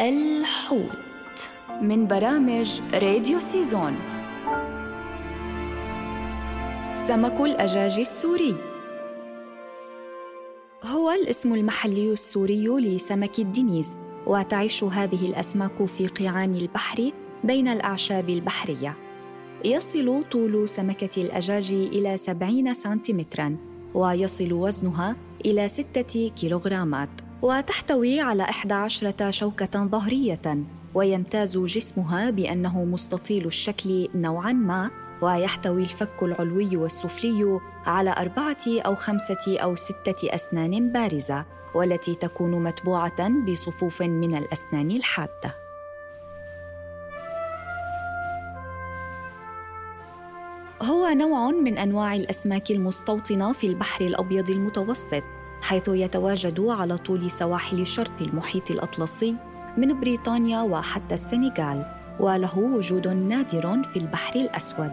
الحوت من برامج راديو سيزون. سمك الأجاج السوري. هو الاسم المحلي السوري لسمك الدنيس وتعيش هذه الأسماك في قيعان البحر بين الأعشاب البحرية. يصل طول سمكة الأجاج إلى 70 سنتيمتراً ويصل وزنها إلى 6 كيلوغرامات. وتحتوي على 11 شوكة ظهرية ويمتاز جسمها بأنه مستطيل الشكل نوعاً ما ويحتوي الفك العلوي والسفلي على أربعة أو خمسة أو ستة أسنان بارزة والتي تكون متبوعة بصفوف من الأسنان الحادة. هو نوع من أنواع الأسماك المستوطنة في البحر الأبيض المتوسط حيث يتواجد على طول سواحل شرق المحيط الأطلسي من بريطانيا وحتى السنغال وله وجود نادر في البحر الأسود.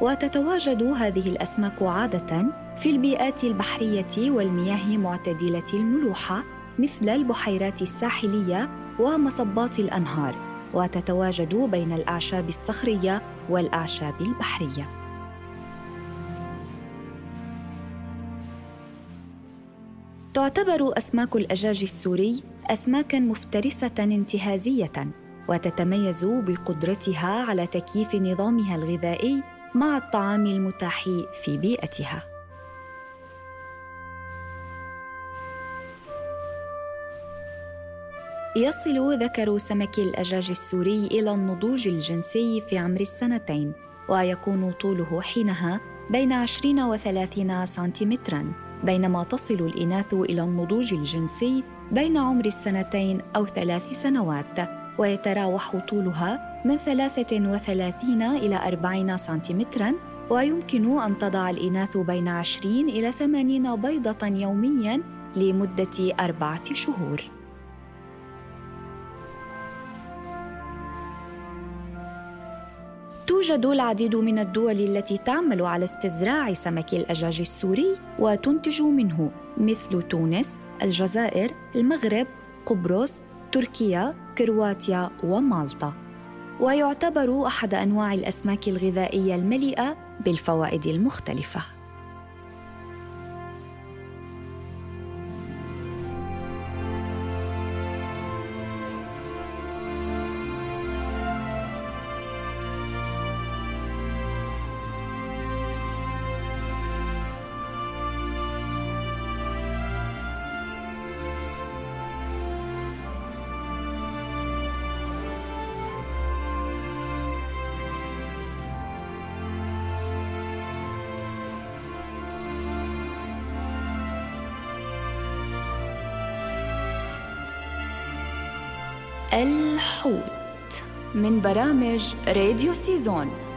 وتتواجد هذه الأسماك عادة في البيئات البحرية والمياه معتدلة الملوحة مثل البحيرات الساحلية ومصبات الأنهار. وتتواجد بين الأعشاب الصخرية والأعشاب البحرية. تعتبر أسماك الأجاج السوري اسماكا مفترسة انتهازية وتتميز بقدرتها على تكييف نظامها الغذائي مع الطعام المتاح في بيئتها. يصل ذكر سمك الأجاج السوري إلى النضوج الجنسي في عمر السنتين ويكون طوله حينها بين 20 و 30 سنتيمتراً. بينما تصل الإناث إلى النضوج الجنسي بين عمر السنتين أو ثلاث سنوات ويتراوح طولها من 33 إلى 40 سنتيمتراً ويمكن أن تضع الإناث بين 20 إلى 80 بيضة يومياً لمدة أربعة شهور. توجد العديد من الدول التي تعمل على استزراع سمك الأجاج السوري وتنتج منه مثل تونس، الجزائر، المغرب، قبرص، تركيا، كرواتيا ومالطا. ويعتبر أحد أنواع الأسماك الغذائية المليئة بالفوائد المختلفة. الحوت من برامج راديو سيزون.